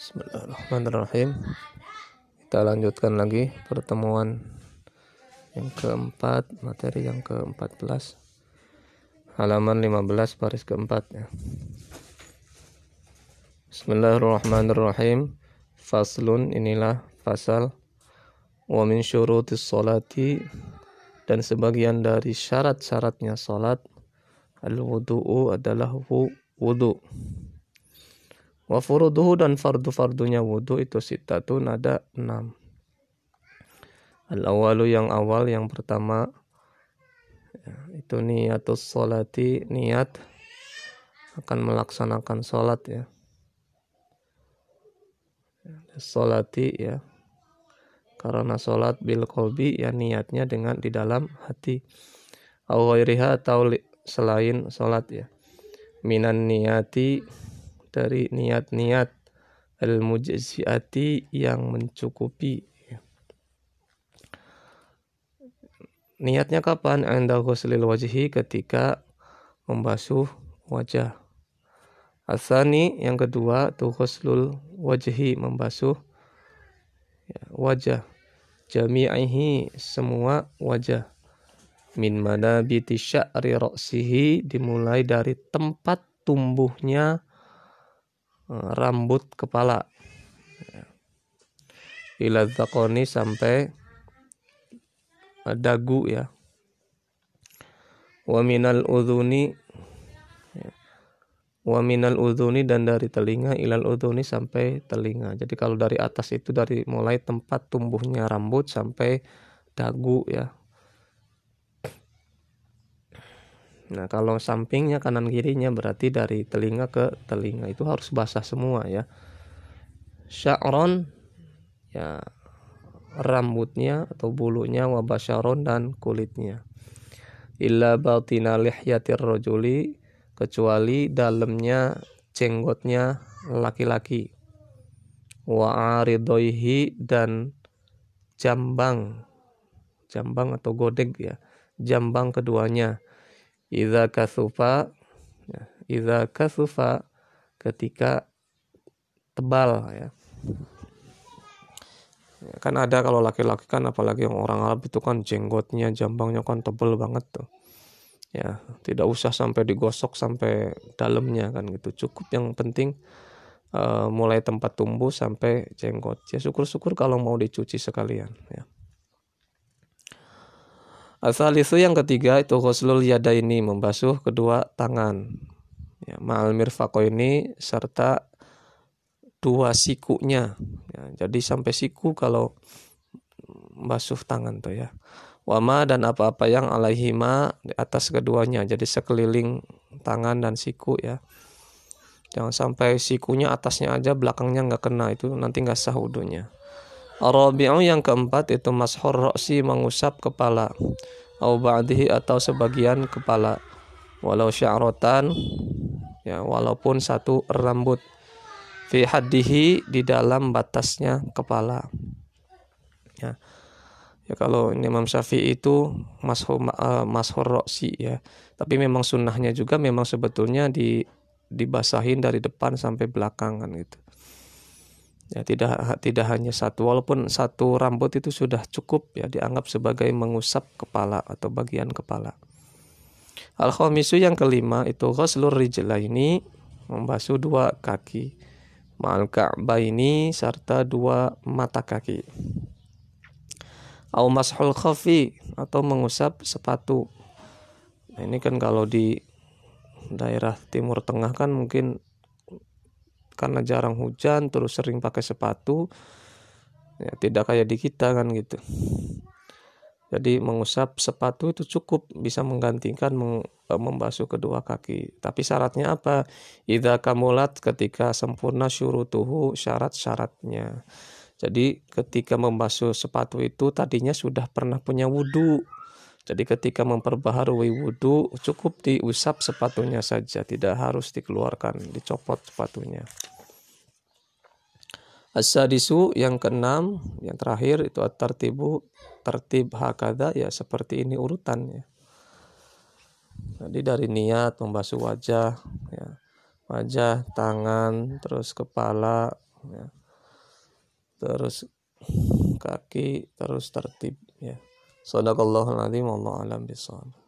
Bismillahirrahmanirrahim. Kita lanjutkan lagi pertemuan yang keempat, materi yang ke-14. Halaman 15 baris keempat ya. Bismillahirrahmanirrahim. Faslun inilah fasal wa min syurutis salati dan sebagian dari syarat-syaratnya salat al-wudu'u adalah wudu. Wa furuduhu dan fardu-fardunya wudhu itu sitatun ada enam. Al-awalu yang awal yang pertama ya, itu niatus solati niat akan melaksanakan sholat ya. Solati ya. Karena sholat bil kolbi ya niatnya dengan di dalam hati. Awairiha atau selain sholat ya. Minan niati dari niat-niat al-mujziati yang mencukupi. Niatnya kapan? Anda ghuslil wajhi ketika membasuh wajah. Asani yang kedua tu ghuslul wajhi membasuh wajah. Jami'ihi semua wajah. Min mana biti sya'ri roksihi dimulai dari tempat tumbuhnya rambut kepala. Ila zakoni sampai dagu ya. Wa minal udhuni wa minal udhuni dan dari telinga ilal udhuni sampai telinga. Jadi kalau dari atas itu dari mulai tempat tumbuhnya rambut sampai dagu ya Nah, kalau sampingnya kanan kirinya berarti dari telinga ke telinga itu harus basah semua ya. Sya'ron ya rambutnya atau bulunya wabasyaron dan kulitnya. Illa batina lihyatir rojuli kecuali dalamnya cenggotnya laki-laki. Wa aridoihi dan jambang jambang atau godeg ya jambang keduanya Iza kasufa ya, Iza kasufa ketika tebal ya. ya kan ada kalau laki-laki kan apalagi yang orang Arab itu kan jenggotnya jambangnya kan tebel banget tuh. Ya tidak usah sampai digosok sampai dalamnya kan gitu. Cukup yang penting uh, mulai tempat tumbuh sampai jenggot. Ya syukur-syukur kalau mau dicuci sekalian ya Asal itu yang ketiga itu ghuslul yada ini membasuh kedua tangan. Ya, ma'al ini serta dua sikunya. Ya, jadi sampai siku kalau basuh tangan tuh ya. Wama dan apa-apa yang alaihima di atas keduanya. Jadi sekeliling tangan dan siku ya. Jangan sampai sikunya atasnya aja belakangnya nggak kena itu nanti nggak sah wudhunya. Rabi'u yang keempat itu mashur roksi mengusap kepala. Au ba'dihi atau sebagian kepala. Walau sya'rotan ya walaupun satu rambut. Fi haddihi di dalam batasnya kepala. Ya. Ya kalau Imam Syafi'i itu mashur uh, mashur roksi ya. Tapi memang sunnahnya juga memang sebetulnya di dibasahin dari depan sampai belakang kan gitu ya tidak tidak hanya satu walaupun satu rambut itu sudah cukup ya dianggap sebagai mengusap kepala atau bagian kepala. Al khamisu yang kelima itu ghuslur ini membasuh dua kaki. Ma'al ini serta dua mata kaki. Au mashul khafi atau mengusap sepatu. Nah, ini kan kalau di daerah timur tengah kan mungkin karena jarang hujan terus sering pakai sepatu ya tidak kayak di kita kan gitu. Jadi mengusap sepatu itu cukup bisa menggantikan meng, e, membasuh kedua kaki. Tapi syaratnya apa? Idza kamulat ketika sempurna syurutuhu syarat-syaratnya. Jadi ketika membasuh sepatu itu tadinya sudah pernah punya wudhu jadi ketika memperbaharui wudhu cukup diusap sepatunya saja, tidak harus dikeluarkan, dicopot sepatunya. As-sadisu yang keenam, yang terakhir itu at-tartibu, tertib hakada ya seperti ini urutannya. Jadi dari niat membasuh wajah, ya, wajah, tangan, terus kepala, ya. terus kaki terus tertib ya صدق الله العظيم والله أعلم بالصواب.